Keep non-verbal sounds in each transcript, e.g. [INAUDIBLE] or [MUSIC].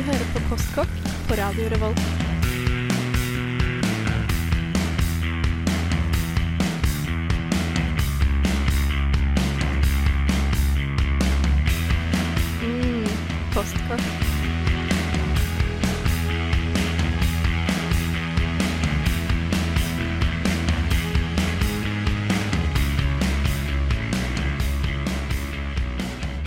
Hører på Kostkokk på Radio Revolt. Mm, postkokk.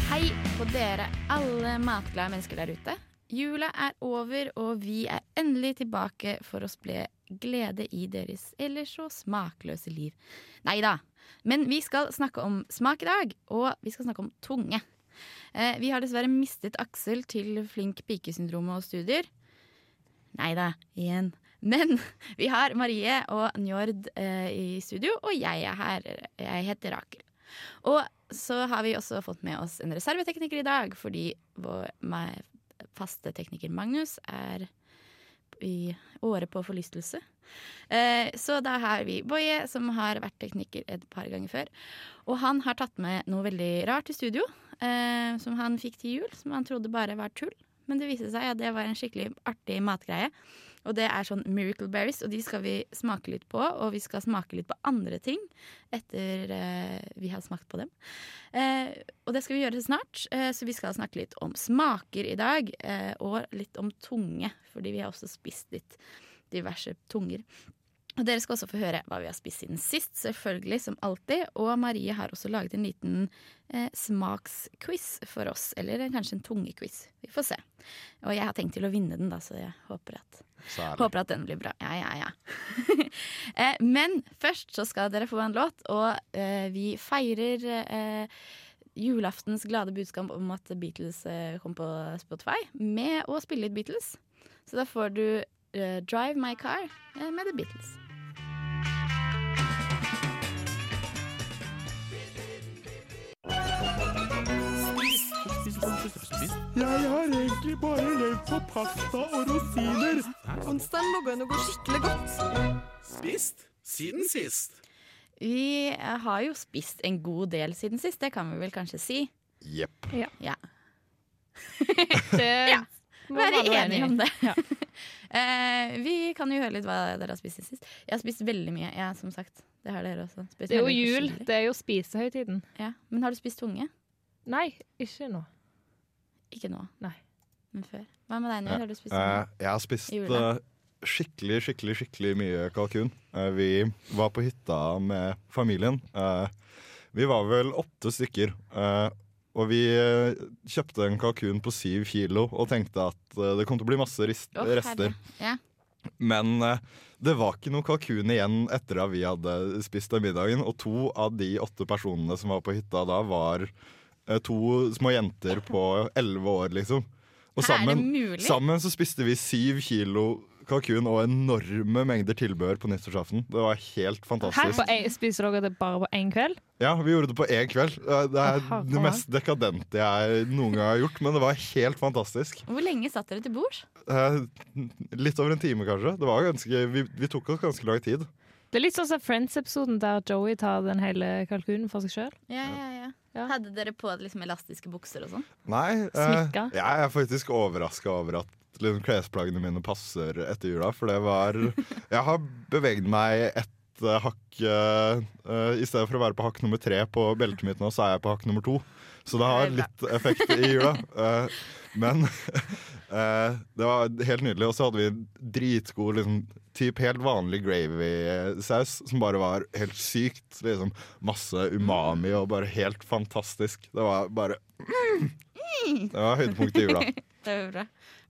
Hei på dere alle matglade mennesker der ute. Jula er over, og vi er endelig tilbake for å spre glede i deres ellers så smakløse liv. Nei da, men vi skal snakke om smak i dag, og vi skal snakke om tunge. Eh, vi har dessverre mistet Aksel til flink pike-syndromet og studier. Nei da, igjen. Men [LAUGHS] vi har Marie og Njord eh, i studio, og jeg er her. Jeg heter Rakel. Og så har vi også fått med oss en reservetekniker i dag, fordi vår meg, faste tekniker Magnus er i året på forlystelse. Eh, så da har vi Boje, som har vært tekniker et par ganger før. Og han har tatt med noe veldig rart i studio, eh, som han fikk til jul, som han trodde bare var tull. Men det viste seg at det var en skikkelig artig matgreie. Og det er sånn Miracle Berries, og de skal vi smake litt på. Og vi skal smake litt på andre ting etter eh, vi har smakt på dem. Eh, og det skal vi gjøre snart, eh, så vi skal snakke litt om smaker i dag. eh, og litt om tunge, fordi vi har også spist litt diverse tunger. Og dere skal også få høre hva vi har spist siden sist, selvfølgelig, som alltid. Og Marie har også laget en liten eh, smaksquiz for oss. Eller kanskje en tungequiz. Vi får se. Og jeg har tenkt til å vinne den, da, så jeg håper at, håper at den blir bra. Ja, ja, ja. [LAUGHS] eh, men først så skal dere få en låt, og eh, vi feirer eh, julaftens glade budskap om at Beatles eh, kom på Spotify, med å spille litt Beatles. Så da får du eh, Drive My Car med The Beatles. Jeg har egentlig bare levd på pasta og rosiner. Onsdagen lå inn og gå skikkelig godt. Spist siden sist. Vi eh, har jo spist en god del siden sist, det kan vi vel kanskje si. Jepp. Ja. [LAUGHS] [LAUGHS] Det Ja. må Være enige enig om det. Ja. Eh, vi kan jo høre litt hva dere har spist siden sist. Jeg har spist veldig mye, ja, som sagt. Det har dere også. Spist Det er jo jul, forskjellig. det er jo spisehøytiden. Ja. Men har du spist tunge? Nei, ikke nå. Ikke nå. Nei. Men før. Hva med deg, nå? Har du spist Eh, jeg har spist I jula. eh, skikkelig, skikkelig skikkelig mye kalkun. Eh, vi var på hytta med familien. Eh, vi var vel åtte stykker. eh, og vi eh, kjøpte en kalkun på syv kilo og tenkte at eh, det kom til å bli masse rist Å, rester. herre. Ja. Men eh, det var ikke noe kalkun igjen etter at vi hadde spist den middagen. Og to av de åtte personene som var på hytta da, var to små jenter på elleve år, liksom. Og er sammen, mulig? sammen så spiste vi syv kilo kalkun og enorme mengder tilbehør på nyttårsaften. Det var helt fantastisk. På en, spiser dere det bare på én kveld? Ja, Vi gjorde det på én kveld. Eh, Det er Aha, det mest dekadente jeg noen gang har gjort, men det var helt fantastisk. Hvor lenge satt dere til bords? Eh, litt over en time, kanskje. Det var ganske, vi, vi tok oss ganske lang tid. Det er litt sånn som Friends-episoden der Joey tar den hele kalkunen for seg sjøl. Ja, ja, ja. Ja. Hadde dere på liksom elastiske bukser og sånn? Nei, eh, jeg er faktisk overraska over at liksom, klesplaggene mine passer etter jula. For det var [LAUGHS] Jeg har beveget meg ett uh, hakk uh, uh, I stedet for å være på hakk nummer tre på beltet mitt nå, så er jeg på hakk nummer to. Så det har litt effekt i jula. [LAUGHS] Men [LAUGHS] eh, det var helt nydelig. Og så hadde vi dritgod liksom, typ helt vanlig gravy-saus, som bare var helt sykt. Liksom, masse umami og bare helt fantastisk. Det var bare Det var høydepunktet i jula. [LAUGHS] Det var bra.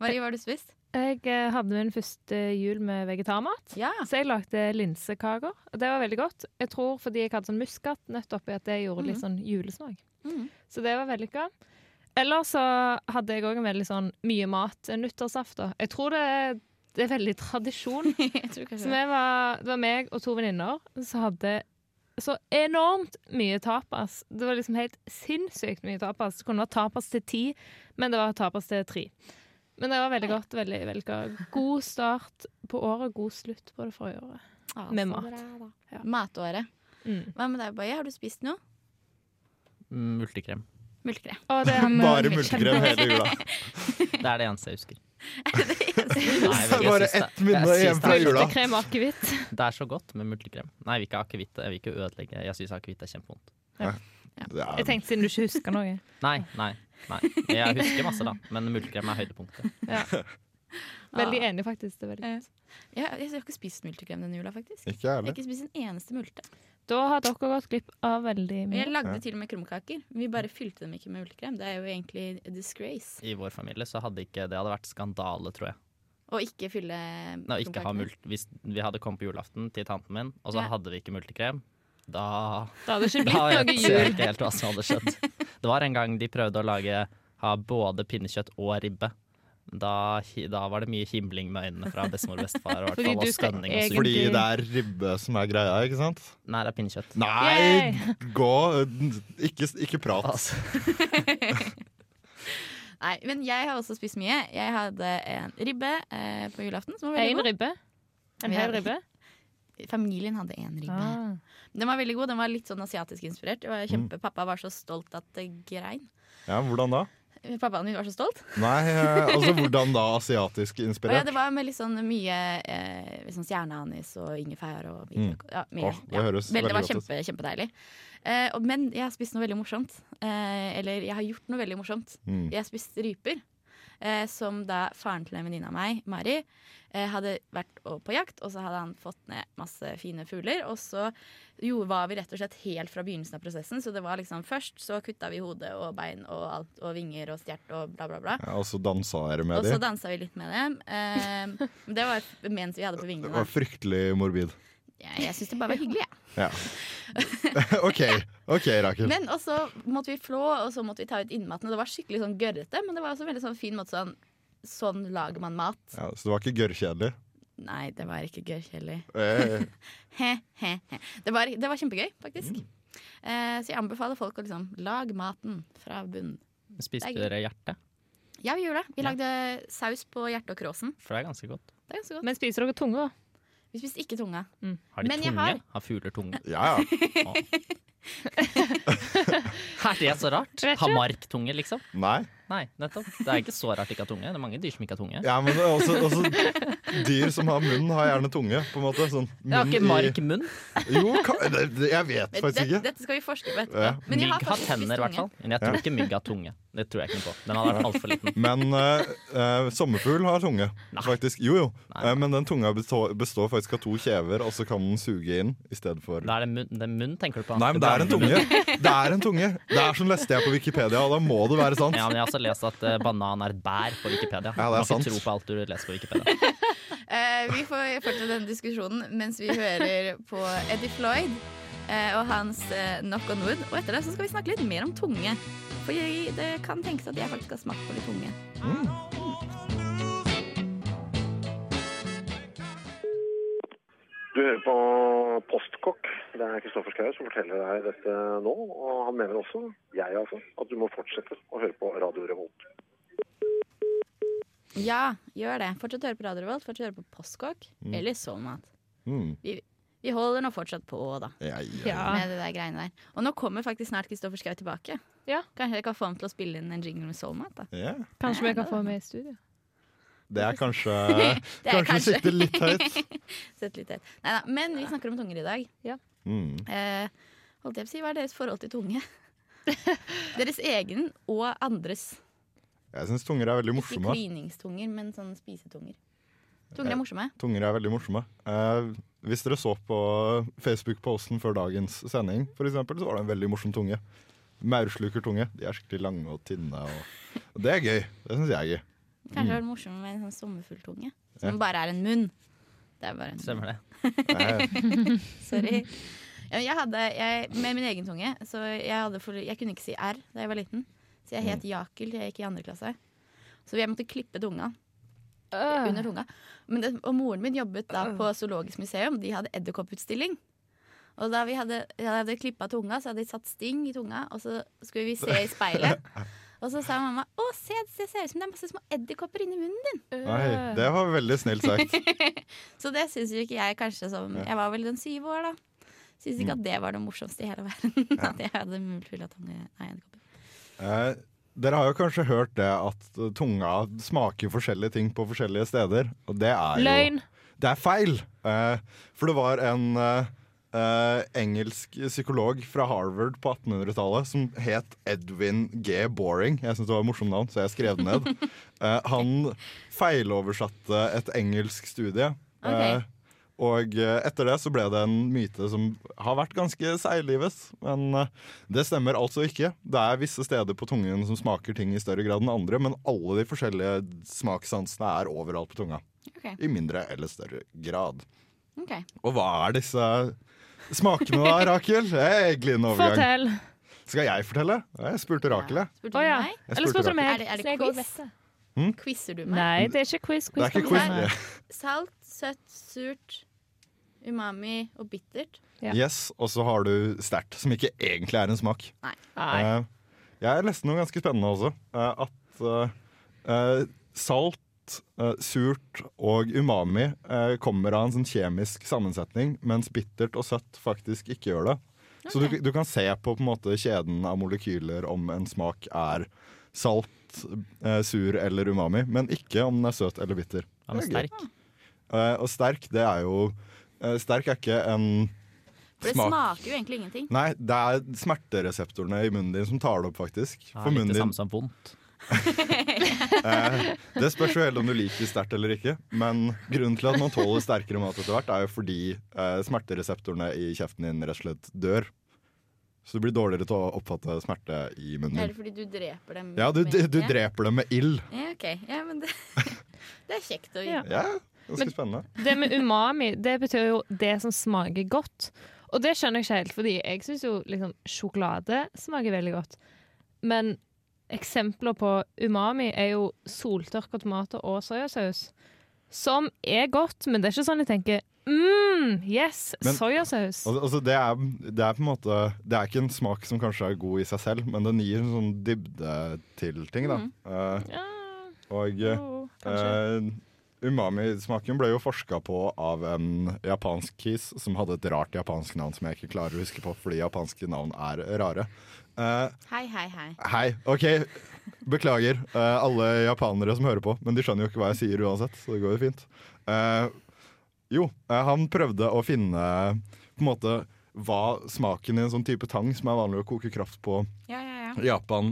Marie, hva har du spist? Jeg eh, hadde min første jul med vegetarmat. Ja. Så jeg lagde linsekaker. og Det var veldig godt. Jeg tror fordi jeg hadde sånn muskatnøtt oppi at det gjorde litt sånn julesmak. Mm. Så det var vellykka. Ellers så hadde jeg òg en veldig sånn mye mat en nyttårsaften. Jeg tror det, det er veldig tradisjon. [LAUGHS] Så var, det var meg og to venninner som hadde så enormt mye tapas. Det var liksom helt sinnssykt mye tapas. Det kunne være tapas til ti, men det var tapas til tre. Men det var veldig godt. veldig, veldig godt. God start på året, god slutt på det forrige året. Ja, med mat. bra. Ja. Matåret. Mm. Hva med deg, Boje? Har du spist noe? Multekrem. Det [LAUGHS] Bare multekrem hele jula. [LAUGHS] Det er det eneste jeg husker. [LAUGHS] Er det eneste? Er bare ett minne igjen fra jula. Multekrem og akevitt. Det er så godt med multekrem. Nei, jeg vil ikke akevitt. Jeg vil ikke ødelegge. Jeg syns akevitt er kjempevondt. Ja. Jeg tenkte siden du ikke husker noe. Nei, nei. nei. Jeg husker masse, da, men multekrem er høydepunktet. Ja. Veldig enig, faktisk. Det er veldig godt. Jeg, jeg har ikke spist multekrem denne jula, faktisk. Ikke jeg har heller. ikke spist en eneste multe. Da har dere gått glipp av veldig mye. jeg lagde til og med krumkaker. Vi bare fylte dem ikke med multekrem. Det er jo egentlig a disgrace. I vår familie så hadde ikke det hadde vært skandale, tror jeg. Å ikke fylle Nå, ikke ha mult Hvis vi hadde kommet på julaften til tanten min, og så Ja. hadde vi ikke multekrem, da Det hadde ikke [LAUGHS] Da blitt vet noe jeg ikke helt hva som hadde skjedd. Det var en gang de prøvde å lage ha både pinnekjøtt og ribbe. Da, da var det mye himling med øynene fra bestemor og bestefar. Og, Fordi skal og egentlig- Fordi det er ribbe som er greia, ikke sant? Nei, det er pinnekjøtt. Nei, Yay! gå Ikke, ikke prat. Altså, [LAUGHS] Nei, men jeg har også spist mye. Jeg hadde en ribbe eh, på julaften som var En god. ribbe. En hel ribbe. Familien hadde en ribbe. Ah. Den var veldig god. Den var litt sånn asiatisk inspirert. Var Mm. Pappa var så stolt at det grein. Ja, Hvordan da? Pappaen min var så stolt. Nei, eh, [LAUGHS] altså hvordan da asiatisk inspirert? ja, det var med litt sånn mye eh, sånn stjerneanis og ingefær og Mm. ja, mye. Åh, det høres Veldig, det var kjempe, kjempedeilig. Eh, men jeg har spist noe veldig morsomt. Eh, eller jeg har gjort noe veldig morsomt. Mm. Jeg har spist ryper. Eh, som da faren til en venninne av meg, Mari, eh, hadde vært på jakt. Og så hadde han fått ned masse fine fugler. Og så jo, var vi rett og slett helt fra begynnelsen av prosessen. Så det var liksom først så kutta vi hode og bein og alt, og vinger og stjert og bla, bla, bla. Ja, og så dansa dere med dem? Og så dansa vi litt med dem. Eh, det var mens vi hadde på vingene. Det var fryktelig morbid. Jeg, jeg syns det bare var hyggelig, jeg. Ja. [LAUGHS] OK, ok, Rakel. Men og så måtte vi flå, og så måtte vi ta ut innmaten. Og det var skikkelig sånn gørrete, men det var også en veldig sånn fin måte sånn Sånn lager man mat. Ja, så det var ikke gørrkjedelig? Nei, det var ikke gørrkjedelig. Eh, [LAUGHS] He, he, he. Det, var, det var kjempegøy, faktisk. Eh, så jeg anbefaler folk å liksom lage maten fra bunnen. spiste er dere hjerte? Ja, vi gjorde det. Vi Ja. lagde saus på hjerte og kråsen. For det er ganske godt. Det er ganske godt. Men spiser dere tunge, da? Vi spiste ikke tunga. Har de Men tunge? har- Har fugler tunge? ja, ja. Å. [LAUGHS] er det så rart? Har mark tunge, liksom? Nei. Nei, nettopp. Det er ikke så rart de ikke har tunge. Det er mange dyr som ikke har tunge. Ja, men det er også, også dyr som har munn, har gjerne tunge. På en måte. Sånn, Det har ikke mark munn? i. Jo, ka, det, det, jeg vet faktisk ikke. dette skal vi forske på etterpå. Ja. Men jeg Mygg har faktisk tenner, i hvert tunge. fall. Men jeg tror ikke mygg har tunge. Det tror jeg ikke noe på. Den hadde vært altfor liten. Men uh, eh, sommerfugl har tunge. Nei. Faktisk. Jo, jo. Nei. Eh, men den tunga består, består faktisk av to kjever, og så kan den suge inn i stedet for Da er det munn, det er munn tenker du på? Nei, men det er en tunge. Det er en tunge. Det er som leste jeg på Wikipedia, og da må det være sant. Ja, men Jeg har også lest at eh, banan er et bær på Wikipedia. Ja, det er sant. ikke tro på alt du leser på Wikipedia. [LAUGHS] Eh, vi får fortsette denne diskusjonen mens vi hører på Eddie Floyd eh, og hans eh, Knock on Wood. Og etter det så skal vi snakke litt mer om tunge. For jeg, det kan tenkes at jeg faktisk har smakt på litt tunge. Mm. Du hører på Postkokk. Det er Kristoffer Schou som forteller deg dette nå. Og han mener også, jeg altså, at du må fortsette å høre på Radio Revolt. Ja, gjør det. Fortsett å høre på Radio Revolt, fortsett å høre på Postkokk Mm. eller Soulmat. Mm. Vi holder nå fortsatt på, da. Ja, ja. Ja. Med det der greiene der. Og nå kommer faktisk snart Kristoffer Schou tilbake. Ja. Kanskje jeg kan få ham til å spille inn en jingle med Soulmat, da. Ja. Kanskje vi kan få med i studio? Det er kanskje [LAUGHS] Det er Kanskje sitte litt høyt. [LAUGHS] Sett litt høyt. Neida, men vi snakker om tunger i dag. Mm. Eh, holdt jeg på å si, Hva er deres forhold til tunge? [LAUGHS] deres egen og andres. Jeg syns tunger er veldig morsomme. Ikke kliningstunger, men sånn spisetunger. Tunger er morsomme. Tunger er veldig morsomme. Eh, hvis dere så på Facebook-posten før dagens sending, for eksempel, så var det en veldig morsom tunge. Maurslukertunge. De er skikkelig lange og tynne. Og, og det er gøy. Det syns jeg er gøy. Kanskje det var morsomt med en sånn sommerfugltunge. Som Ja. bare er en munn. Det er bare en Stemmer det. [LAUGHS] Sorry. Jeg hadde, jeg, med min egen tunge Så jeg, hadde for, jeg kunne ikke si R da jeg var liten. Så jeg het Jakel til jeg gikk i andre klasse. Så jeg måtte klippe tunga. Øh. under tunga. Men det, og moren min jobbet da på Zoologisk museum. De hadde edderkopputstilling. Og da vi hadde, jeg hadde klippa tunga, så hadde de satt sting i tunga, og så skulle vi se i speilet. [LAUGHS] Og så sa mamma å se, det ser ut som det er masse små edderkopper inni munnen din. nei, det var veldig snilt sagt. [LAUGHS] Så det syns jo ikke jeg kanskje som Jeg var vel den syv år, da. Syns ikke at det var det morsomste i hele verden. [LAUGHS] At jeg hadde full av tunge Nei, edderkopper. Eh, dere har jo kanskje hørt det at eh, tunga smaker forskjellige ting på forskjellige steder. Og det er jo Løgn. Det er feil! Eh, for det var en eh, eh, engelsk psykolog fra Harvard på 1800-tallet som het Edwin G. Boring. Jeg synes det var et morsomt navn, så jeg skrev det ned. Uh, [LAUGHS] han feiloversatte et engelsk studie. Eh, og eh, etter det så ble det en myte som har vært ganske seiglivet. Men det stemmer altså ikke. Det er visse steder på tungen som smaker ting i større grad enn andre, men alle de forskjellige smakssansene er overalt på tunga. Okay. I mindre eller større grad. Okay. Og hva er disse smakene da, Rakel? Egentlig en overgang. Fortell. Skal jeg fortelle? Jeg spurte Rakel, jeg. Spurte du ja. Jeg Eller spurte du meg? Er det- er det quiz? Hmm? Quizer du meg? Nei, det er ikke quiz. Det er ikke quiz quiz. Nei. Salt, søtt, surt, umami og bittert. Ja. Yes, Og så har du sterkt, som ikke egentlig er en smak. Nei. Eh, jeg leste noe ganske spennende også. eh, at eh, eh, eh, surt og umami uh, kommer av en sånn kjemisk sammensetning, mens bittert og søtt faktisk ikke gjør det. Så du, du kan se på, på en måte, kjeden av molekyler om en smak er salt, uh, sur eller umami, men ikke om den er søt eller bitter. Er er gøy. sterk. Eh, og sterk, det er jo Sterk er ikke en For det smak smaker jo egentlig ingenting. Nei, det er smertereseptorene i munnen din som tar det opp, faktisk. Ja, For litt munnen det din samme som vondt. Eh, Det spørs jo helt om du liker sterkt eller ikke. Men grunnen til at man tåler sterkere mat etter hvert, er jo fordi eh, smertereseptorene i kjeften din rett og slett dør. Så du blir dårligere til å oppfatte smerte i munnen Er det fordi du dreper dem? Ja, du, med- du dreper dem med ild. Ja, ok. Ja, men det, [LAUGHS] det er kjekt å Ja. Ja, ganske Men- spennende. Det med umami, det betyr jo det som smaker godt. Og det skjønner jeg ikke helt, fordi jeg syns jo liksom sjokolade smaker veldig godt. Men eksempler på umami er jo soltørka tomater og soyasaus. Som er godt, men det er ikke sånn jeg tenker mm, yes, Men- soyasaus. Altså, altså det, er, det er på en måte Det er ikke en smak som kanskje er god i seg selv, men den gir en sånn dybde til ting, da. Eh, Ja, og jo, kanskje. Eh, Umami-smaken ble jo forska på av en japansk kis som hadde et rart japansk navn som jeg ikke klarer å huske på, fordi japanske navn er rare. Uh, Hei, hei, hei. hei, OK. Beklager uh, alle japanere som hører på, men de skjønner jo ikke hva jeg sier uansett, så det går jo fint. Uh, jo, han prøvde å finne på en måte hva smaken i en sånn type tang som er vanlig å koke kraft på Ja, ja, ja. Japan,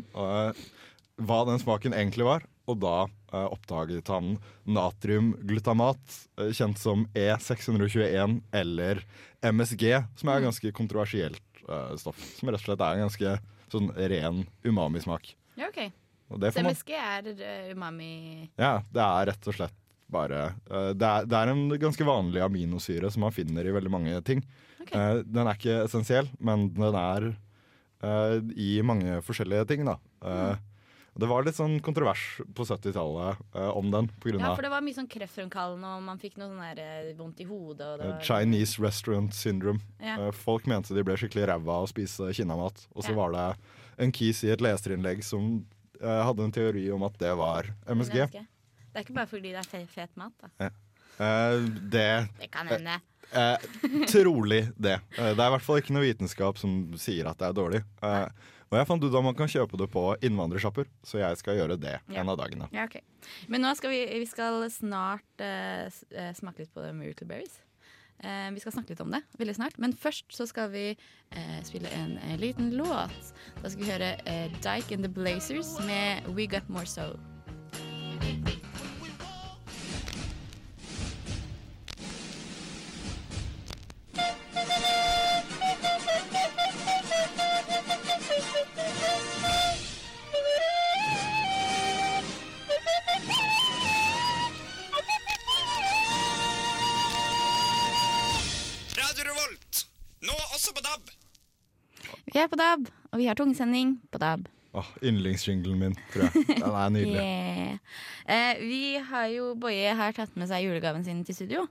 hva den smaken egentlig var. Og da oppdaget han natriumglutamat, eh, kjent som E621 eller MSG, som er ganske kontroversielt eh, stoff. Som rett og slett er en ganske sånn ren umamismak. ja ok. Så MSG er eh, umami ja, det er rett og slett bare eh, det, er, det er en ganske vanlig aminosyre som man finner i veldig mange ting. Ok. Eh, den er ikke essensiell, men den er eh, i mange forskjellige ting, da. Eh, Det var litt sånn kontrovers på 70-tallet uh, om den, på grunn Ja, for det var mye sånn kreftfremkallende, og man fikk noe sånn der, eh, vondt i hodet. Og det eh, var, Chinese restaurant syndrome. Ja. Uh, folk mente de ble skikkelig ræva av å spise kinamat. Og så Ja. var det en kis i et leserinnlegg som uh, hadde en teori om at det var MSG. Det er ikke bare fordi det er fe fet mat, da. Eh, det Det kan hende. Eh, trolig det. Eh, det er i hvert fall ikke noe vitenskap som sier at det er dårlig. Eh, og jeg fant ut at man kan kjøpe det på innvandrersjapper, så jeg skal gjøre det Ja. en av dagene. Ja, ok. Men nå skal vi, vi skal snart uh, eh, smake litt på Miracle Berries. Uh, vi skal snakke litt om det veldig snart. Men først så skal vi uh, spille en, eh, liten låt. Da skal vi høre eh, Dyke and the Blazers med We Got More Soul. DAB, og vi har tungesending på DAB. Åh, Yndlingsjinglen min, tror jeg. Den er nydelig. [LAUGHS] Yeah. Eh, vi har jo Boje har tatt med seg julegaven sin til studio.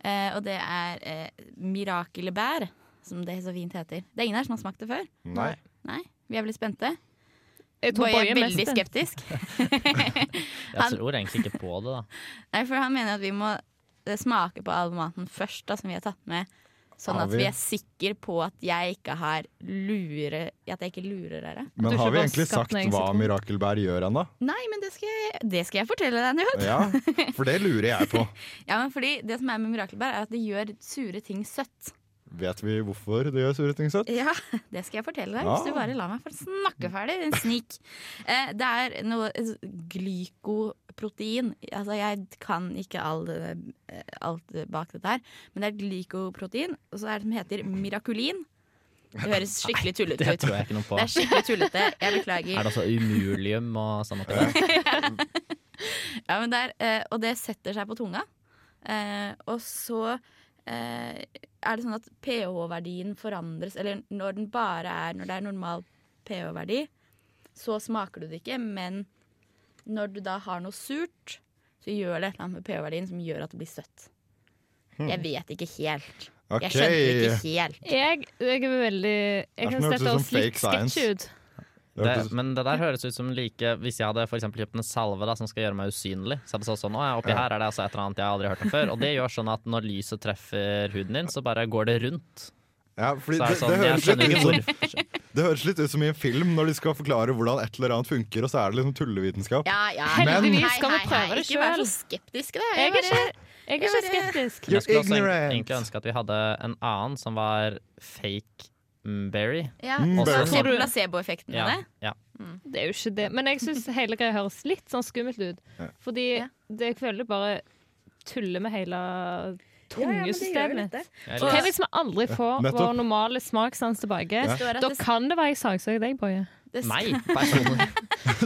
Eh, og det er eh, mirakelbær, som det så fint heter. Det er ingen her som har smakt det før. Nei. Nei, Vi er veldig spente. Boje Boje er mest veldig skeptisk. [LAUGHS] Jeg tror egentlig ikke på det, da. Nei, for han mener at vi må eh, smake på all maten først, da, som vi har tatt med. Sånn at vi- vi er sikre på at jeg ikke har lure At jeg ikke lurer dere. Men har vi egentlig sagt hva mirakelbær gjør ennå? Nei, men det skal jeg, det skal jeg fortelle deg, Njød. Ja, for det lurer jeg på. [LAUGHS] Ja, men fordi det som er med mirakelbær, er at det gjør sure ting søtt. Vet vi hvorfor det gjør sure ting søtt? Ja, [LAUGHS] det skal jeg fortelle deg, Ja. hvis du bare lar meg få snakke ferdig. En snik. Eh, det er noe glykoprotein. Altså, jeg kan ikke all, eh, alt bak dette her, men det er glykoprotein, og så er det som heter mirakulin. Det høres [LAUGHS] skikkelig tullete Det ut. tror jeg ikke noe på. Det er skikkelig tullete. Jeg [LAUGHS] beklager. Er det altså umulium og sånn oppi der? [LAUGHS] Ja, men det er, eh, og det setter seg på tunga. Eh, og så er det sånn at pH-verdien forandres Eller når den bare er Når det er normal pH-verdi, så smaker du det ikke. Men når du da har noe surt, så gjør det et eller annet med pH-verdien som gjør at det blir søtt. Jeg vet ikke helt. Okay. Jeg skjønte det ikke helt. Jeg, jeg er veldig Jeg kan sette oss litt fake ut. Det men det der høres ut som like Hvis jeg hadde for kjøpt en salve da, som skal gjøre meg usynlig, så hadde det sånn Å oppi her er det altså et eller annet jeg aldri har hørt om før. Og det gjør sånn at når lyset treffer huden din, så bare går det rundt. Ja, fordi Så er det, det sånn, det, høres skjønner ikke ut som, hvorfor. Det høres litt ut som i en film når de skal forklare hvordan et eller annet funker, og så er det liksom tullevitenskap. Ja, ja. Heldigvis Hei, skal vi prøve hei. sjøl. Ikke vær så skeptisk, da. Jeg er jeg er ikke skeptisk. Jeg skulle også egentlig ønske at vi hadde en annen som var fake mm, berry. Ja, Mm, og så bare se sånn. på placeboeffekten med Ja, det. ja. Det er jo ikke det. Men jeg syns hele greia høres litt sånn skummelt ut. Fordi Ja. det, jeg føler bare tuller med hele tungesystemet Hva hvis vi aldri får [LAUGHS] vår normale smakssans tilbake? Ja. Da kan det være jeg saksøker deg, Boje. Nei, [LAUGHS] Meg personlig.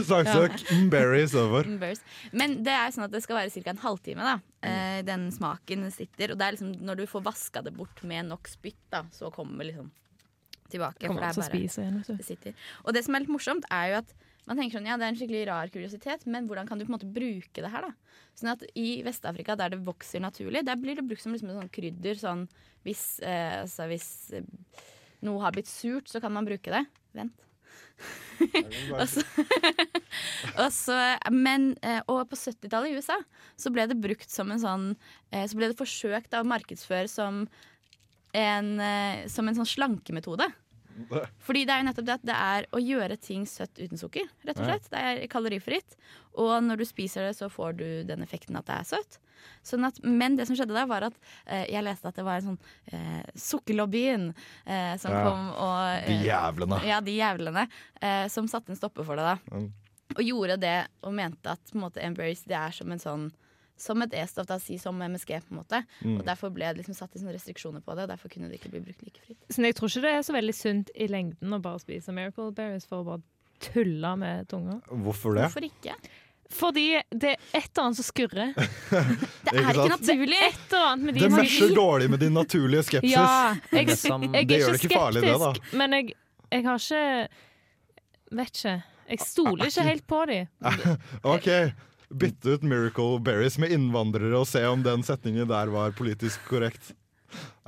Saksøk mm, berry istedenfor. Men det er sånn at det skal være ca. en halvtime. da eh, Den smaken sitter. Og det er liksom når du får vaska det bort med nok spytt, da så kommer liksom tilbake. Kommer for det er bare igjen, det sitter. Og det som er litt morsomt, er jo at man tenker sånn, ja, det er en skikkelig rar kuriositet, men hvordan kan du på en måte bruke det her? da? Sånn at I Vest-Afrika, der det vokser naturlig, der blir det brukt som liksom sånn krydder. Sånn, hvis eh, altså, hvis eh, noe har blitt surt, så kan man bruke det. Vent. [LAUGHS] Og så, [LAUGHS] men, eh, og på 70-tallet i USA så ble det brukt som en sånn eh, Så ble det forsøkt å markedsføre som en, eh, som en sånn slankemetode. Fordi det er jo nettopp det at det er å gjøre ting søtt uten sukker. rett og slett. Det er kalorifritt. Og når du spiser det, så får du den effekten at det er søtt. Sånn at, men det som skjedde da, var at eh, jeg leste at det var en sånn eh, sukkerlobbyen eh, som Ja. kom og De eh, jævlene. ja, de jævlene eh, som satte en stopper for det da. Mm. Og gjorde det og mente at på en måte, Embrace det er som en sånn som et E-stoff, da, si som MSG, på en måte. Mm. Og derfor ble det liksom satt i sånne restriksjoner på det, og derfor kunne det ikke bli brukt like fritt. Så jeg tror ikke det er så veldig sunt i lengden å bare spise Miracle Berries for å bare tulle med tunga. Hvorfor det? Hvorfor ikke? Fordi det er et eller annet som skurrer. [LAUGHS] Det er ikke naturlig! Et eller annet med Det matcher dårlig med din naturlige skepsis. Ja, jeg, Det som- jeg Det er gjør det ikke farlig, det, da. men jeg, jeg har ikke Vet ikke. Jeg stoler ikke [LAUGHS] helt på dem. Ok, bytte ut Miracle Berries med innvandrere og se om den setningen der var politisk korrekt.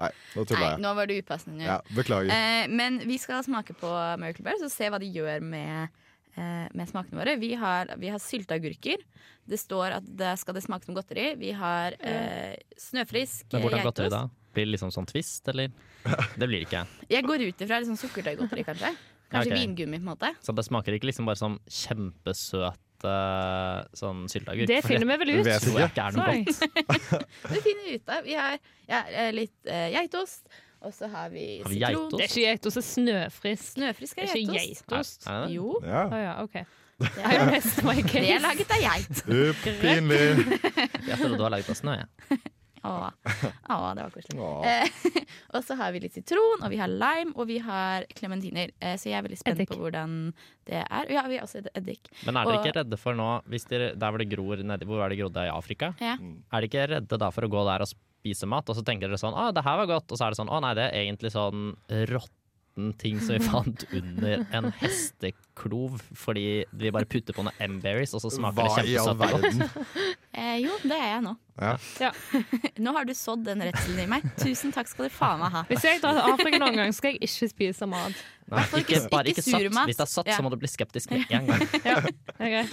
Nei, nå tulla jeg. nå var det upassende. Ja, beklager. Eh, men vi skal smake på Miracle Berries og se hva de gjør med, eh, med smakene våre. Vi har, vi har sylteagurker. Det står at det skal det smake som godteri. Vi har eh, snøfrisk Men hvordan godteri da? Blir det liksom sånn twist, eller? [LAUGHS] Det blir det ikke. Jeg går ut ifra sånn sukkertøygodteri, kanskje. Kanskje okay. vingummi, på en måte. Så det smaker ikke liksom bare sånn kjempesøt eh, sånn sylteagurk? Det finner vi vel ut. Det tror jeg ikke. er noe godt. [LAUGHS] Det finner vi ut av. Vi har ja, eh, litt uh, geitost, og så har vi Har vi sitron. Det er ikke geitost, det er snøfrisk. Snøfrisk Det er ikke geitost. geitost. Er, [LAUGHS] er? Jo, Ja. Oh, ja, okay. det er, det er laget av geit. Pinlig. Jeg tror du har laget av snø. jeg. Åh, [LAUGHS] Åh, det var koselig. Eh, [LAUGHS] og så har vi litt sitron, og vi har lime, og vi har klementiner. Eh, så jeg er veldig spent Eddik. på hvordan det er. Ja, vi har også eddik. Men er dere Og- ikke redde for nå hvis dere, Der hvor det gror nedi Hvor er det grodde i Afrika? Ja. Er dere ikke redde da for å gå der og spise mat, og så tenker dere sånn Å, det her var godt. Og så er det sånn Å nei, det er egentlig sånn råtten ting som vi [LAUGHS] fant under en hesteklov fordi vi bare putter på noe M-berries, og så smaker Hva det i kjempesøtt. [LAUGHS] Eh, jo, det er jeg nå. Ja. [LAUGHS] Nå har du sådd den redselen i meg. Tusen takk skal du faen meg ha. Hvis jeg drar til Afrika noen gang, skal jeg ikke spise mat. Nei, ikke, ikke- bare ikke satt. Hvis det er satt, Ja. så må du bli skeptisk med en gang. Greit.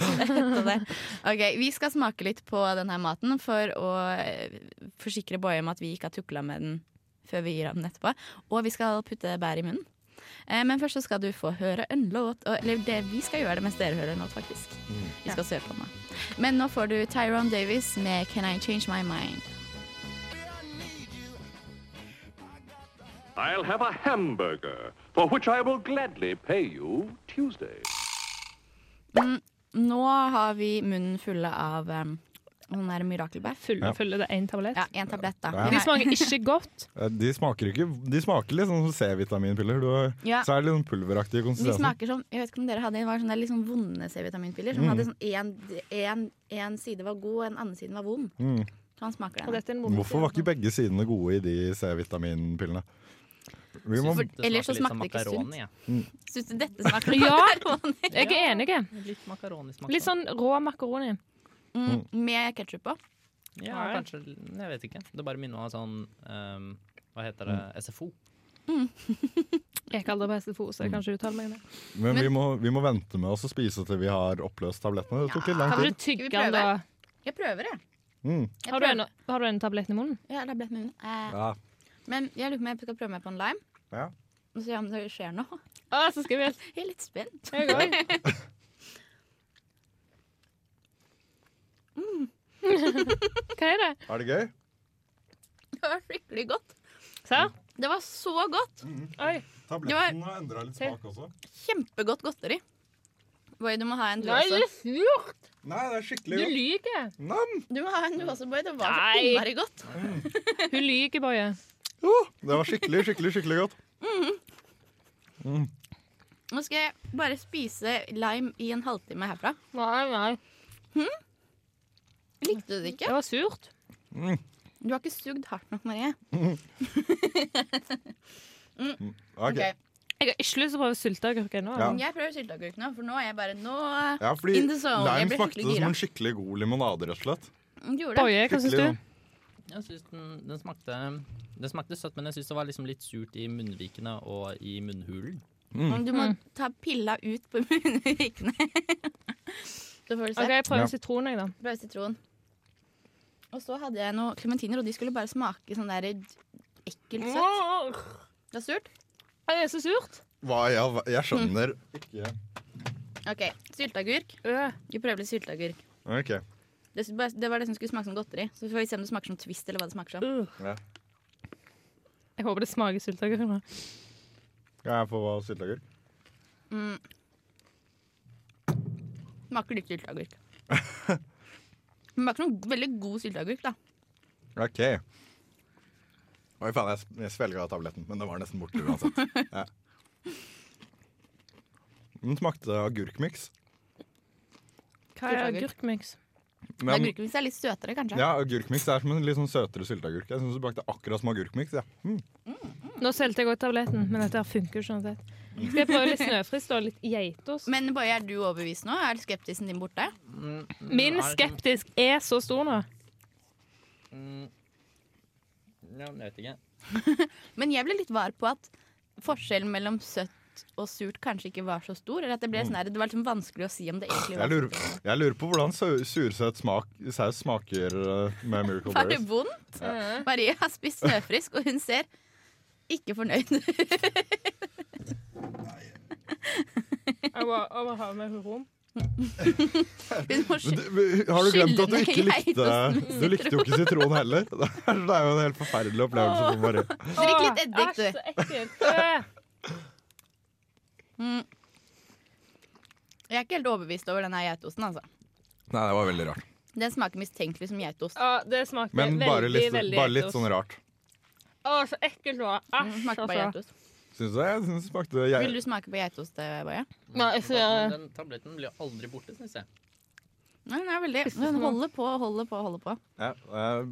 Det. Ok, Vi skal smake litt på denne maten for å eh, forsikre Boje om at vi ikke har tukla med den før vi gir av den etterpå. Og vi skal putte bær i munnen. Eh, men først så skal du få høre en låt. og- Eller det, vi skal gjøre det mens dere hører en låt, faktisk. Vi skal se på den. Men nå får du Tyrone Davis med 'Can I Change My Mind'. I'll have a hamburger, for which I will gladly pay you Tuesday. Nå har vi munnen fulle av um, sånn en mirakelbær. Fulle, Ja. fulle det er én tablett. Ja, én tablett, da. Ja. De smaker ikke godt. [LAUGHS] De smaker ikke De smaker litt sånn som C-vitaminpiller. Ja. Så er det litt sånn pulveraktig De smaker som Jeg vet ikke om dere hadde Det var sånne litt sånn vonde C-vitaminpiller. Som Mm. hadde sånn en, en, en side var god, og en annen side var vond. Mm. Sånn smaker Og den. dette er en vond Hvorfor var ikke begge sidene gode i de C-vitaminpillene? Vi må, ellers så smakte det ikke sunt. Ja. Syns du dette smaker Ja. makaroni? Jeg er enig. Litt. Litt sånn rå makaroni. Mm, med ketsjup på. Ja, kanskje Jeg vet ikke. Det bare minner meg om sånn um, Hva heter det? SFO. [LAUGHS] Jeg kaller det bare SFO, så jeg kan ikke uttale meg om det. men Men- vi må, vi må vente med oss å spise til vi har oppløst tablettene. Det tok litt lang Kan du tid. tygge vi den, da? Jeg prøver, jeg. Mm. jeg Har du, en, har du en tabletten i munnen? Ja, tablett ble med munnen. Eh, Ja. Men jeg lurer på om jeg skal prøve meg på en lime. Ja. Og se om det skjer noe. Å, så skal [LAUGHS] vi Jeg er litt spent. Jeg [LAUGHS] òg. [LAUGHS] Hva er det? Er det gøy? Det var skikkelig godt. Se. Det var så godt. Oi. Tabletten har endra litt smak også. Kjempegodt godteri. Boy, du må ha en du Nei, det er surt! Nei, det er skikkelig godt. Du lyver. Nam! Du må ha en du også, Boy. Det var så Nei. innmari godt. Hun lyver, Boje. Oh, det var skikkelig, skikkelig, skikkelig godt. Nå skal jeg bare spise lime i en halvtime herfra. Nei, nei. Likte du det ikke? Det var surt. Du har ikke sugd hardt nok, Marie. [LAUGHS] Ok. okay. Jeg har ikke lyst til å prøve sylteagurk ennå. Ja. Jeg prøver sylteagurk nå, for nå er jeg bare Nå Ja, fordi In the zone. Lime smakte det som en skikkelig god limonade, rett og slett. Boje, hva syns du? Jeg synes den, den smakte Den smakte søtt, men jeg syns det var liksom litt surt i munnvikene og i munnhulen. Mm. Du må Mm. ta pilla ut på [LAUGHS] munnvikene. Så får du se. OK, jeg prøver Ja. sitron, jeg, da. Prøver sitron. Og så hadde jeg noen klementiner, og de skulle bare smake sånn der ekkelt søtt. Det er surt. Det er så surt. Hva, ja, hva- jeg skjønner ikke. OK. Sylteagurk. Øh. Vi prøver litt sylteagurk. Ok. Det, det var det som skulle smake som godteri. Så får vi se om det smaker som Twist, eller hva det smaker som. Ja. Jeg håper det smaker sylteagurk nå. Kan jeg få sylteagurk? Mm. Smaker litt sylteagurk. [LAUGHS] Det smaker noen veldig god sylteagurk, da. OK. Oi, faen, jeg, jeg svelga tabletten, men den var nesten borte uansett. [LAUGHS] Ja. Den smakte agurkmiks. Hva er agurkmiks? Men, Agurkmiks er litt søtere, kanskje. ja, agurkmiks er som en litt sånn søtere sylteagurk. Jeg syns det smakte akkurat som agurkmiks. Ja. Mm. Nå solgte jeg godt tabletten, men dette funker sånn uansett. Skal jeg prøve litt snøfrist og litt geitost? Men Boje, er du overbevist nå? Er skeptisen din borte? Mm, Min skeptisk er så stor nå. Mm, ja, jeg vet ikke. [LAUGHS] Men jeg ble litt var på at forskjellen mellom søtt og surt kanskje ikke var så stor. Eller at det, ble sånn her, det var liksom vanskelig å si om det egentlig Jeg, var lurer, jeg lurer på hvordan sursøt smak, saus smaker uh, med Miracle Var det Berries. vondt? Ja. Marie har spist snøfrisk, og hun ser ikke fornøyd ut. [LAUGHS] Jeg må, jeg må ha med rom. Du, har du glemt at du ikke likte. Du likte jo ikke sitron heller. Det er jo en helt forferdelig opplevelse for Marie. Drikk litt eddik, Æsj, så ekkelt. Mm. Jeg er ikke helt overbevist over denne geitosten. altså. Nei, det var veldig rart. Den smaker mistenkelig som geitost. Ja, det smaker Men veldig, bare litt, veldig bare litt sånn rart. Å, så ekkelt det var. Æsj, altså. Syns jeg. Jeg synes det smakte Vil du smake på geitost, Baje? Boje? Nei, så jeg, Den tabletten blir aldri borte, syns jeg. Nei, den er veldig Den holder på, holder på, holder på. ja, eh,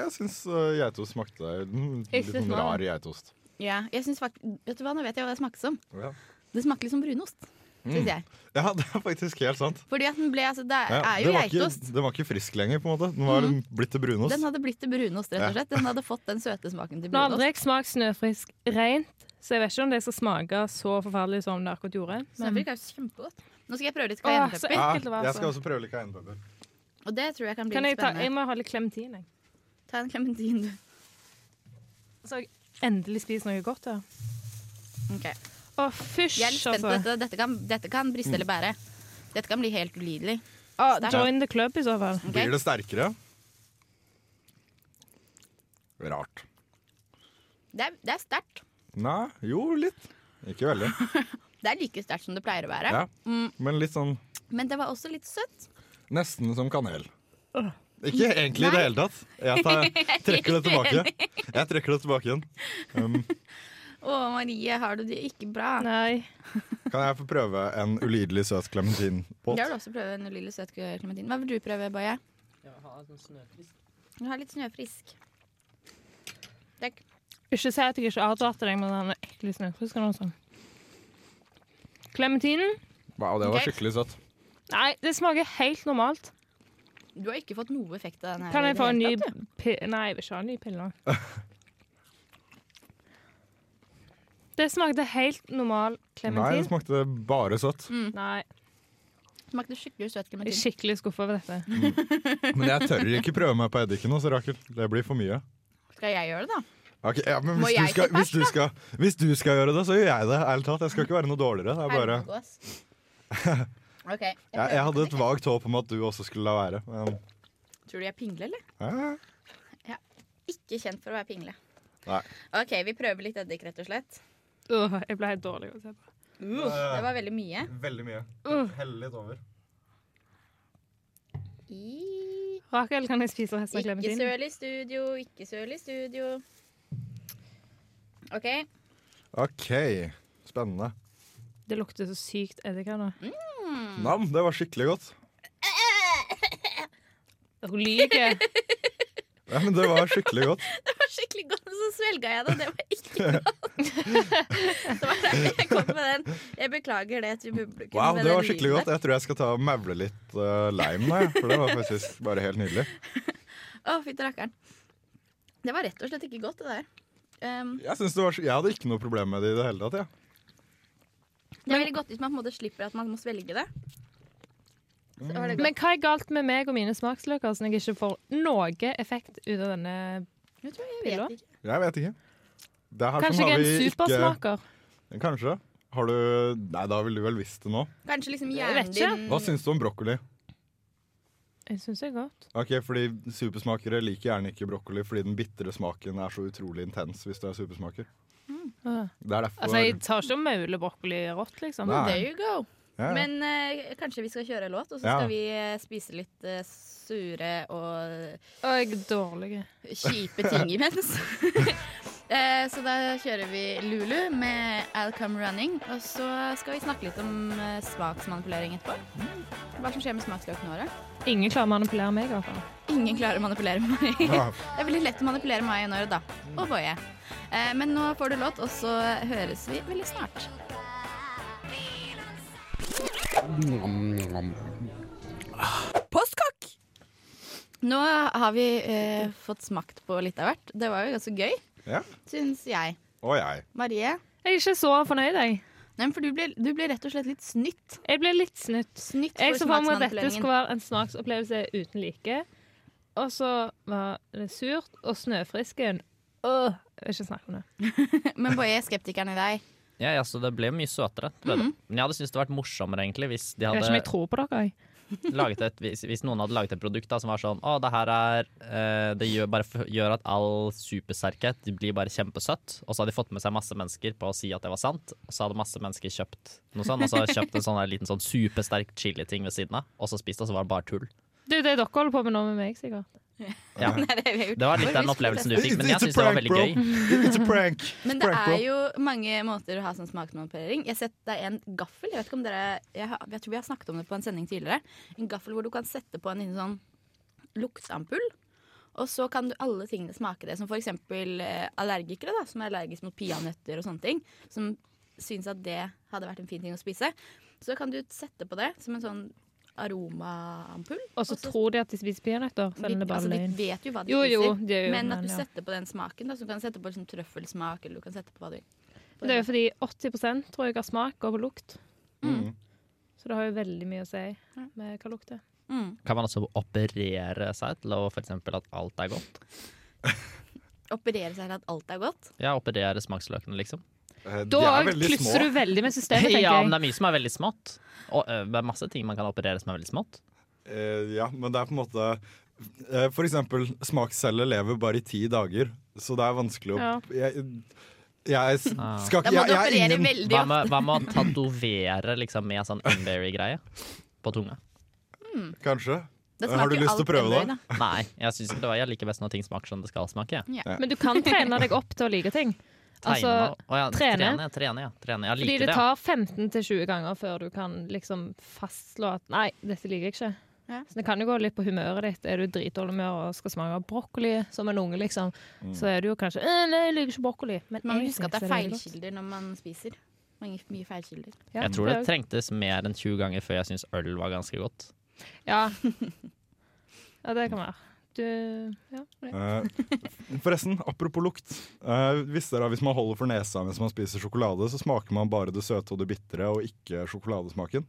Jeg syns uh, geitost smakte mm, litt Ikke sånn rar geitost. Ja, jeg synes fakt Vet du hva, nå vet jeg hva det smaker som. Ja. Det smaker litt som brunost, Mm. jeg. ja, [LAUGHS] det er faktisk helt sant. Fordi at den ble Altså, det Ja, er jo det var ikke, geitost. den var ikke frisk lenger, på en måte. Den var blitt til brunost. Den hadde blitt til brunost, rett og slett. Den hadde fått den søte smaken til Nå har aldri brunost. jeg smakt snøfrisk rent, så jeg vet ikke om det skal smake så forferdelig som det akkurat gjorde. Men, er kjempegodt. Nå skal jeg prøve litt cayennepepper. ja, jeg skal også prøve litt cayennepepper. Og det tror jeg kan bli kan jeg, litt ta, jeg må ha litt klementin, jeg. Ta en klementin, du. Så endelig spist noe godt her. Ok. Å, fysj, Jeg er litt spent på altså. dette. Dette kan, dette kan briste eller bære. Dette kan bli helt ulidelig. Ah, join the club, i så fall. Okay. Blir det sterkere? Rart. Det er, det er sterkt. Nei, jo litt. Ikke veldig. [LAUGHS] Det er like sterkt som det pleier å være. Ja. Mm, Men litt sånn men det var også litt søtt. nesten som kanel. Ikke egentlig i det hele tatt. Jeg, tar, [LAUGHS] trekker det tilbake. Jeg trekker det tilbake igjen. Um, [LAUGHS] Å, Marie, har du det ikke bra? Nei. kan jeg få prøve en ulidelig søt klementinbåt? Jeg vil også prøve en ulydelig søt klementin. Hva vil du prøve, Boje? Du har litt snøfrisk. Takk. Ikke si at jeg ikke advarte deg med den ekle snøfrisken. og sånn. Klementinen? Wow, det var Ok. skikkelig søtt. Nei, det smaker helt normalt. Du har ikke fått noe effekt av den her. Kan jeg få en ny pille? Nei, jeg vil ikke ha en ny pille nå. [LAUGHS] Det smakte helt normal Nei, det klementin. smakte bare søtt. Nei, Smakte skikkelig søt jeg er skikkelig skuffa over dette. Men jeg tør ikke prøve meg på eddiken også, Rakel. Det blir for mye. Skal jeg gjøre det, da? Ok, ja, men hvis, du skal, hvis, du skal, hvis du skal gjøre det, så gjør jeg det. Ærlig talt. Jeg skal ikke være noe dårligere. Det er bare, [LAUGHS] okay, Jeg, jeg, jeg hadde et på vagt håp om at du også skulle la være. Men. Tror du jeg er pingle, eller? ja. Ikke kjent for å være pingle. Nei. OK, vi prøver litt eddik, rett og slett. Uh, jeg ble helt dårlig å se på. Uh, det var veldig mye. Veldig mye. Uh. Hell litt over. I... Rakel, kan jeg spise resten av Ikke søl i studio, ikke søl i studio. OK. OK. Spennende. Det lukter så sykt eddik her nå. Nam, det var skikkelig godt. Hun lyver. [LAUGHS] Ja, men det var skikkelig godt. [LAUGHS] Det var skikkelig godt, men så svelga jeg det, og det var ikke godt. [LAUGHS] det var derfor jeg kom med den. Jeg beklager det til publikum. Wow, det var skikkelig godt. Jeg tror jeg skal ta og mevle litt uh, lime nå, for det var faktisk bare helt nydelig. Å, oh, fytti rakkeren. Det var rett og slett ikke godt, det der. Um, Jeg, det var, jeg hadde ikke noe problem med det i det hele tatt. Ja. det er veldig godt hvis man på en måte slipper at man må svelge det. Så det. Men hva er galt med meg og mine smaksløker, så jeg ikke får noe effekt ut av denne Jeg jeg Pilla? vet ikke. Jeg vet ikke. Det her Kanskje som jeg er en supersmaker? Ikke, kanskje. Har du Nei, da ville du vel visst det nå. Kanskje liksom hjernen din Hva syns du om brokkoli? Jeg syns det er godt. Ok, fordi Supersmakere liker gjerne ikke brokkoli fordi den bitre smaken er så utrolig intens hvis du er supersmaker. Mm. Det er derfor Altså, jeg tar ikke og mauler brokkoli rått, liksom. Nei. There you go. ja, ja. Men eh, kanskje vi skal kjøre låt, og så Ja. skal vi eh, spise litt eh, sure og Og dårlige. kjipe ting imens. [LAUGHS] [LAUGHS] Eh, så da kjører vi Lulu med I'll Come Running. Og så skal vi snakke litt om eh, smaksmanipulering etterpå. Hva som skjer med smaksløkene våre. Ingen klarer å manipulere meg, i hvert fall. Ingen klarer å manipulere meg. Ja. [LAUGHS] Det er veldig lett å manipulere meg nå, da. Og Boje. Eh, men nå får du låt, og så høres vi veldig snart. Postkokk! Nå har vi eh, fått smakt på litt av hvert. Det var jo ganske gøy, Ja. syns jeg. Og jeg. Marie? Jeg er ikke så fornøyd, jeg. Nei, for du ble, du ble rett og slett litt snytt. Jeg ble litt snytt. Snytt Jeg så for meg at dette skulle være en smaksopplevelse uten like. Og så var det surt, og snøfrisken Åh, jeg vil ikke snakke om det. [LAUGHS] Men Boje, skeptikeren i deg. Ja, ja, så det ble mye søtere. Mm -hmm. Men jeg hadde syntes det vært morsommere egentlig hvis de Jeg vet ikke om jeg tror på dere. jeg. Et, hvis, hvis noen hadde laget et produkt da, som var sånn Å, det her er eh, Det gjør, bare gjør at all supersterkhet blir bare kjempesøtt. Og så hadde de fått med seg masse mennesker på å si at det var sant. Og så hadde masse mennesker kjøpt noe sånt, og så kjøpt en sånn her liten sånn supersterk chili-ting ved siden av. Og så spist, og så var det bare tull. Det er dere holder på med nå med meg, sikkert. [LAUGHS] Ja. Nei, det, Det var litt den opplevelsen du fikk, men jeg syns det var veldig bro. gøy. It's a prank. [LAUGHS] Men det Prank, er jo mange måter å ha sånn smaksmanipulering. Jeg har sett det er en gaffel. Jeg vet ikke om dere jeg, har, jeg tror vi har snakket om det på en sending tidligere. En gaffel hvor du kan sette på en liten sånn luktampull. Og så kan du alle tingene smake det. Som for eksempel eh, allergikere da, som er allergiske mot peanøtter og sånne ting. Som syns at det hadde vært en fin ting å spise. Så kan du sette på det som en sånn aromaampull. Og så tror de at de spiser peanøtter, selv om det er løgn. altså, de vet jo hva de Jo, spiser. jo, det er jo, men at du setter på den smaken. Da, så du kan sette på liksom trøffelsmak, eller du kan sette på hva du Det er jo fordi 80% tror jeg av smak går på lukt. Mm. Så det har jo veldig mye å si med hva lukt er. Mm. Kan man altså operere seg til å eksempel at alt er godt? [LAUGHS] operere seg til at alt er godt? Ja, operere smaksløkene, liksom. Eh, Da er klusser du veldig med systemet, [LAUGHS] tenker Ja, men det er mye som er veldig smått. Og øh, det er masse ting man kan operere som er veldig smått. Eh, ja, men det er på en måte eh, For eksempel, smaksceller lever bare i ti dager, så det er vanskelig å Ja. jeg, jeg Ah. skal ikke må jeg, jeg er ingen Hva med, hva med å tatovere liksom, med sånn Unberry-greie på tunga? Kanskje. Har du lyst til å prøve det? Nei, jeg, synes ikke det var, jeg liker best når ting smaker som det skal smake. Men du kan trene deg opp til å like ting. Altså, Tegne Å ja, trene. trene. Trene, ja. Trene. Fordi det det. ja. tar 15-20 ganger før du kan liksom fastslå at nei, dette liker jeg ikke. Ja. Så det kan jo gå litt på humøret ditt. Er du dritdårlig humør og skal smake brokkoli som en unge, liksom, så er du jo kanskje «Øh, Nei, jeg liker ikke brokkoli. Men Man må huske at det er feilkilder når man spiser. Mange, mye feilkilder. Ja, Jeg tror det trengtes mer enn 20 ganger før jeg syntes øl var ganske godt. Ja. [LAUGHS] ja, det kan være. Du Ja. Eh, forresten, apropos lukt. Eh, visste dere at Hvis man holder for nesa mens man spiser sjokolade, så smaker man bare det søte og det bitre, og ikke sjokoladesmaken.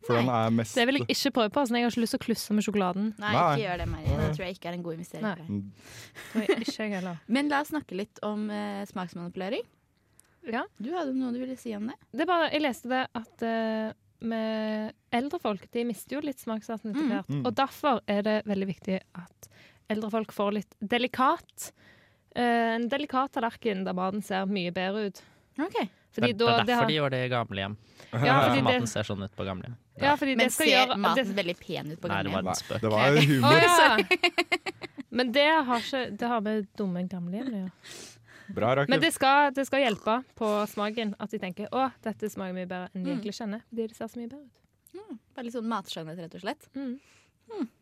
For Nei. den er mest Det vil jeg ikke prøve på. Altså, jeg har ikke lyst til å klusse med sjokoladen. Nei, Nei. ikke gjør det, Marie. Det tror jeg ikke er en god investering. Nei. heller. Men la oss snakke litt om uh, smaksmanipulering. Ja. Du hadde noe du ville si om det? Det er bare, jeg leste det at eh, med eldre folk De mister jo litt smakssansen etter Mm. hvert. Mm. Og derfor er det veldig viktig at eldre folk får litt delikat eh, En delikat tallerken der maten ser mye bedre ut. Okay. Fordi det, da, det er det derfor har, de gjør det i gamlehjem. ja, fordi maten det, ser sånn ut på gamlehjem. ja, Men det skal ser gjøre maten det, veldig pen ut på Nei, det var en spøk. Det var humor. Oh, ja. Men det har, ikke, det har med dumme gamlehjem å gjøre. Bra, Rakel. Men det skal, det skal hjelpe på smaken. At de tenker å, dette smaker mye bedre enn de Mm. egentlig kjenner. Fordi det ser så mye bedre ut. Bare litt sånn matskjønnhet, rett og slett. Mm.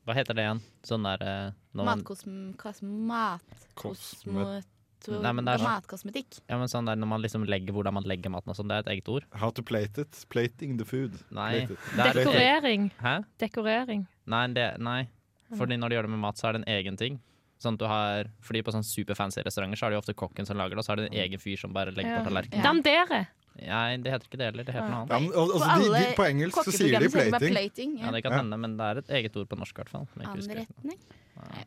Hva heter det igjen? Sånn der Matkosmetikk. Nei, men det er sånn- Matkosmetikk. ja, men sånn der, når man liksom legger hvordan man legger maten og sånn, det er et eget ord. How to plate it. Plating the food. Nei. Er, Dekorering. hæ? Dekorering. Nei, det, nei. Fordi når de gjør det med mat, så er det en egen ting. Sånn at du har, fordi På sånn superfancy restauranter så er det jo ofte kokken som lager det, og så er det en egen fyr som bare legger Ja. på tallerkenen. Ja. Dandere. Nei, det heter ikke det heller. Det heter noe annet. Ja, men, altså, På de, de, på engelsk så sier de plating. plating. Ja, Ja. Det kan Ja. hende, men det er et eget ord på norsk, i hvert fall. Anretning.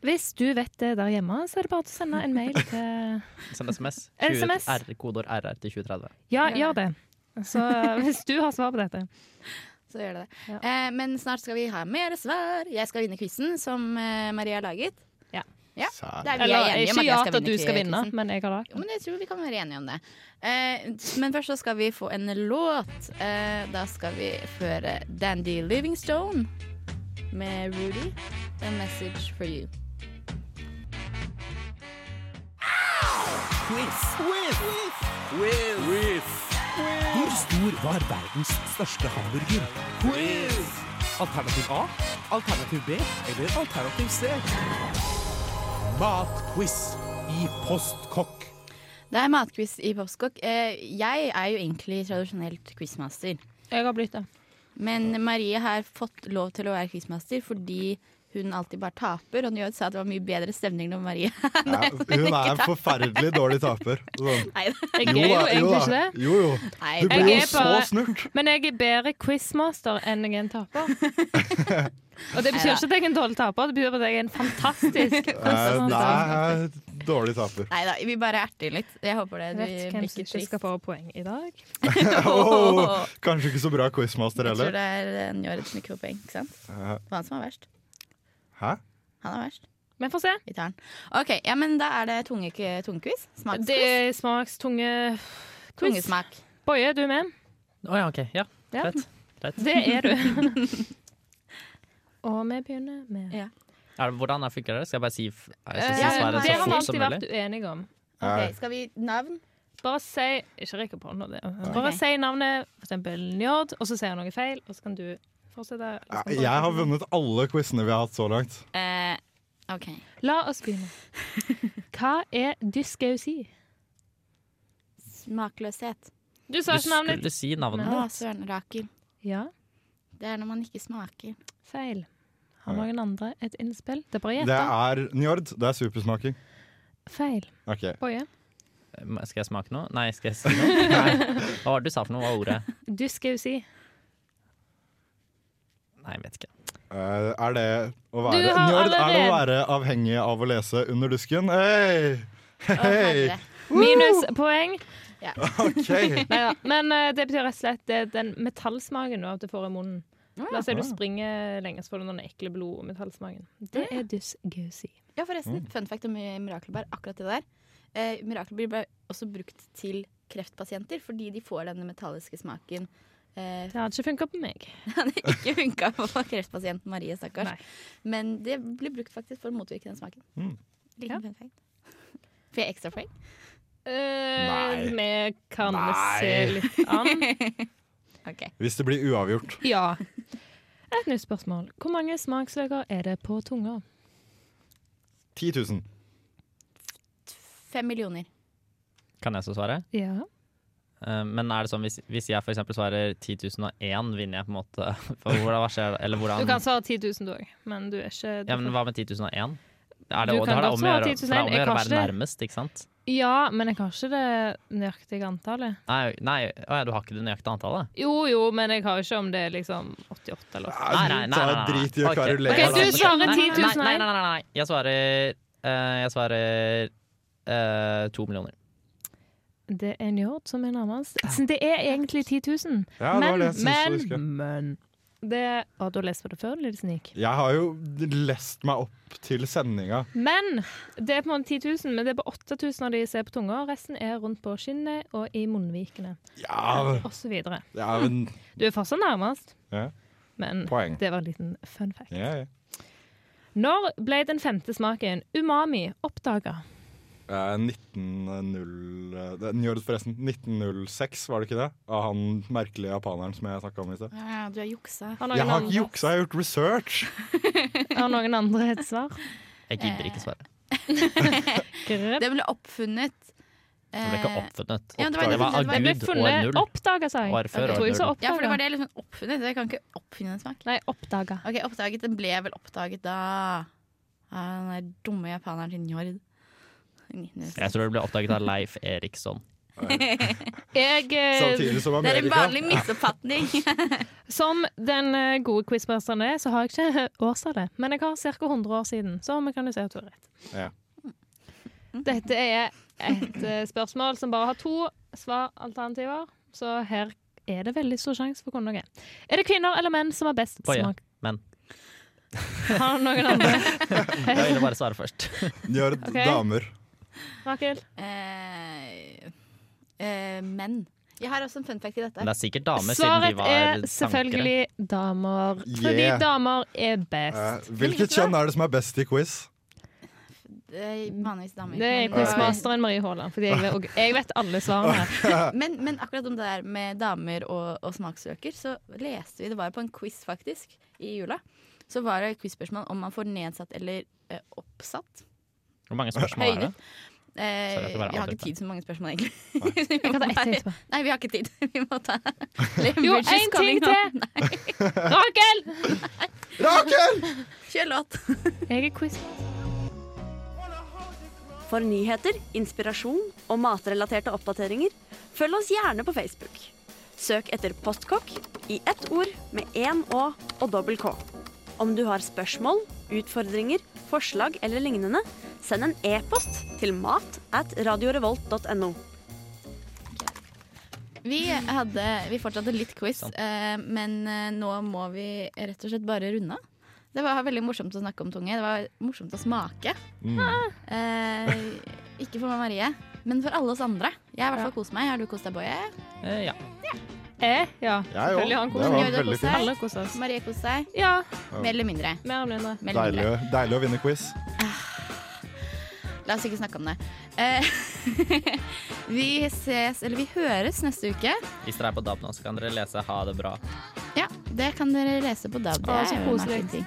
Hvis du vet det der hjemme, så er det bare å sende en mail til [LAUGHS] Send SMS. [LAUGHS] SMS. R, kodeord RR til 2030. Ja, Ja. gjør det. Så [LAUGHS] hvis du har svar på dette. Så gjør det det. Ja. Eh, men snart skal vi ha mer svar. Jeg skal vinne quizen som eh, Maria har laget. Ja, det er vi Eller er enige om ikke at jeg skal til at du skal vinne, men jeg har det. Jo, men jeg tror vi kan være enige om det. Eh, men først så skal vi få en låt. Eh, da skal vi føre Dandy Livingstone med Rudy. A message for you. Hvor stor var verdens største hamburger? Quiz! Alternativ A, alternativ B eller alternativ C? Matquiz i Postkokk. Det er matquiz i Postkokk. Eh, jeg er jo egentlig tradisjonelt quizmaster. Jeg har blitt det. Men Marie har fått lov til å være quizmaster fordi hun alltid bare taper. Og Njød sa at det var mye bedre stemning når Marie [LAUGHS] Ja, hun er en forferdelig dårlig taper. Sånn. [LAUGHS] Nei, Jeg er jo egentlig ikke det. Jo, jo. nei, Du blir jo så snurt. Men jeg er bedre quizmaster enn jeg er en taper. [LAUGHS] Og det betyr ikke at jeg er en dårlig taper, det betyr at jeg er en fantastisk. Nei, dårlig taper. Neida, vi bare erter litt. Jeg håper det Jeg vet blir hvem som ikke ikke skal få poeng i dag. oh, kanskje ikke så bra quizmaster heller. Jeg tror det er Njød som ikke får poeng. Ikke sant? Det var han som var verst. Hæ? Han er verst. Men få se. Vi tar den. OK, ja, men da er det tunge, tungequiz. Det er smakstunge quiz. Tungesmak. Boje, er med? Å ja, OK. Ja, Ja. Det er du. [LAUGHS] Og vi begynner med Ja. Er det, hvordan funker det? Skal jeg bare si, jeg skal Eh, si Ja, svaret Det så har vi alltid vært uenige om. Ok, Skal vi navn? Bare si Ikke rekk opp hånda. Bare okay. si navnet, eksempel Njord, og så sier jeg noe feil, og så kan du fortsette. Bare- Jeg har vunnet alle quizene vi har hatt så langt. Uh, OK. La oss begynne. [LAUGHS] Hva er dyskausi? Smakløshet. Du Du sa ikke navnet. Du skulle si navnet. Å, søren. Rakel. Ja, Det er når man ikke smaker. feil. Har noen andre et innspill? Det er bare å Det er Njord. Det er supersmaking. Feil. Okay. Boje. Eh, Skal jeg smake noe? Nei, skal jeg si noe? [LAUGHS] Nei. Hva var det du sa for noe? Hva var ordet? Dyskausi. Nei, jeg vet ikke. Uh, er det å Du være har er det å være avhengig av å lese under dusken? Hey! Hei! Minuspoeng. Ja. Okay. Men uh, det betyr rett og slett det er den metallsmaken du får i munnen. La oss si du Ah. springer lenge, så får du den ekle blodmetallsmaken. Det er dysgeusi. Ja, forresten. Fun fact om mirakelbær. Akkurat det der. Eh, mirakelbær ble også brukt til kreftpasienter fordi de får denne metalliske smaken. Eh, Det hadde ikke funka på meg. [LAUGHS] det hadde ikke funka på kreftpasienten Marie, stakkars. Nei. Men det blir brukt faktisk for å motvirke den smaken. Mm. Liten fun fact. Får jeg ekstra poeng? Eh, Nei. Vi kan Nei. se litt an. [LAUGHS] okay. Hvis det blir uavgjort. Ja. Et nytt spørsmål. Hvor mange smaksløker er det på tunga? 10 000. Fem millioner. Kan jeg så svare? Ja. Eh, Men er det sånn hvis, hvis jeg eksempel svarer 10.001, vinner jeg på en måte [LAUGHS] For hvordan, hva skjer, eller Du kan svare 10.000 du òg, men du er ikke Ja, men hva med 10.001? Er det, Du kan det godt om å gjøre, 10 001. for det er om å gjøre å være nærmest, ikke sant? Ja, men jeg har ikke det nøyaktige antallet. Nei, nei å ja, du har ikke det nøyaktige antallet? Jo jo, men jeg har ikke om det er liksom 88 eller 80. Nei, nei, nei. nei, nei. Drit i å Ok. du svarer Nei, 10 000 Nei, her. nei, nei, nei. Jeg svarer uh, Jeg svarer uh, to millioner. Det er Njord som er nærmest. Så Det er egentlig 10 000. Ja, det det å men, men det, Å, du har lest på det før, Lille Snik? Jeg har jo lest meg opp til sendinga. Men det er på en måte 10 000, men det er på 8000 av de som er på tunga. Resten er rundt på skinnet og i munnvikene Ja, og så videre. ja men Du er fortsatt nærmest, ja, men Poeng. det var en liten fun fact. Ja, ja. Når ble den femte smaken, umami, oppdaga? Eh, 1900 eh, det- Njord, forresten. 1906, var det ikke det? Av han merkelige japaneren som jeg snakka om i sted. Ja, du har juksa. Har noen, Jeg har ikke juksa, jeg har gjort research! [LAUGHS] har noen andre et svar? Jeg gidder ikke svare. [LAUGHS] Det ble oppfunnet Det ble ikke eh, oppfunnet. ja, det var Det var av det Det ble funnet null. oppdaga, sa jeg. År før. Ja, for det var det liksom oppfunnet. Jeg kan ikke oppfinne en smak. Nei, oppdaga. Ok, oppdaget, Den ble vel oppdaget da av den der dumme japaneren til Njord. Jeg tror det ble oppdaget av Leif Eriksson. [LAUGHS] Jeg, eh, Samtidig som Det er en vanlig misoppfatning. [LAUGHS] som den eh, gode quizmesteren er, så har jeg ikke [LAUGHS] årstallet. Men jeg har ca. 100 år siden, så vi kan jo si at du har rett. Ja. Dette er et eh, spørsmål som bare har to svaralternativer, så her er det veldig stor sjanse for å kunne noe. Er det kvinner eller menn som har best Boje. smak? Menn. Har noen andre? Jeg ville bare svare først. De har okay. damer. Rakel? Eh, eh, menn. Jeg har også en fun fact i dette. Men det er sikkert damer, siden de Svaret var er selvfølgelig damer. Fordi Yeah. damer er Eh, best. hvilket kjønn er det som er best i quiz? Det er vanligvis damer. Det er Men- quizmasteren Marie Haaland, fordi jeg vet, og jeg vet alle svarene. [LAUGHS] Men, men akkurat om det der med damer og, og smaksøker, så leste vi Det var jo på en quiz, faktisk, i jula. Så var det et quizspørsmål om man får nedsatt eller eh, oppsatt Hvor mange spørsmål er det? Eh, bare vi har ikke tid til så mange spørsmål, egentlig. [LAUGHS] vi, kan ta ett til. Nei, vi har ikke tid. [LAUGHS] Vi må ta [LAUGHS] Jo, en ting til! Rakel! Rakel! Kjør låt. Jeg er quiz. For nyheter, inspirasjon og matrelaterte oppdateringer, følg oss gjerne på Facebook. Søk etter Postkokk i ett ord med én Å og dobbel K. Om du har spørsmål, utfordringer, forslag eller lignende, send en e-post til mat at radiorevolt.no. Vi, hadde, vi fortsatte litt quiz, eh, men eh, nå må vi rett og slett bare runde av. Det var veldig morsomt å snakke om tunge. Det var morsomt å smake. Mm. Eh, ikke for meg, Marie, men for alle oss andre. Jeg har i hvert fall kost meg. Har du kost deg, Boje? Eh, ja. Eh, Ja. Jeg Selvfølgelig har han òg. Det kost var veldig fint. Alle koser oss. Marie koste seg? Ja, Mer eller mindre? mer eller mindre. Deilig, deilig å vinne quiz. La oss ikke snakke om det. Eh, [LAUGHS] vi ses, eller vi høres neste uke. Hvis dere er på DAB nå, så kan dere lese 'Ha det bra'. Ja, det kan dere lese på DAB. Det er så jo en koselig. artig ting.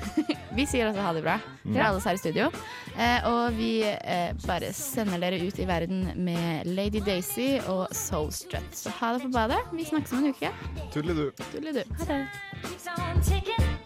[LAUGHS] vi sier altså ha det bra til alle oss her i studio. Eh, og vi eh, bare sender dere ut i verden med Lady Daisy og Soul Strut. Så ha det på badet. Vi snakkes om en uke. Tudelidu. Tudelidu. Ha det.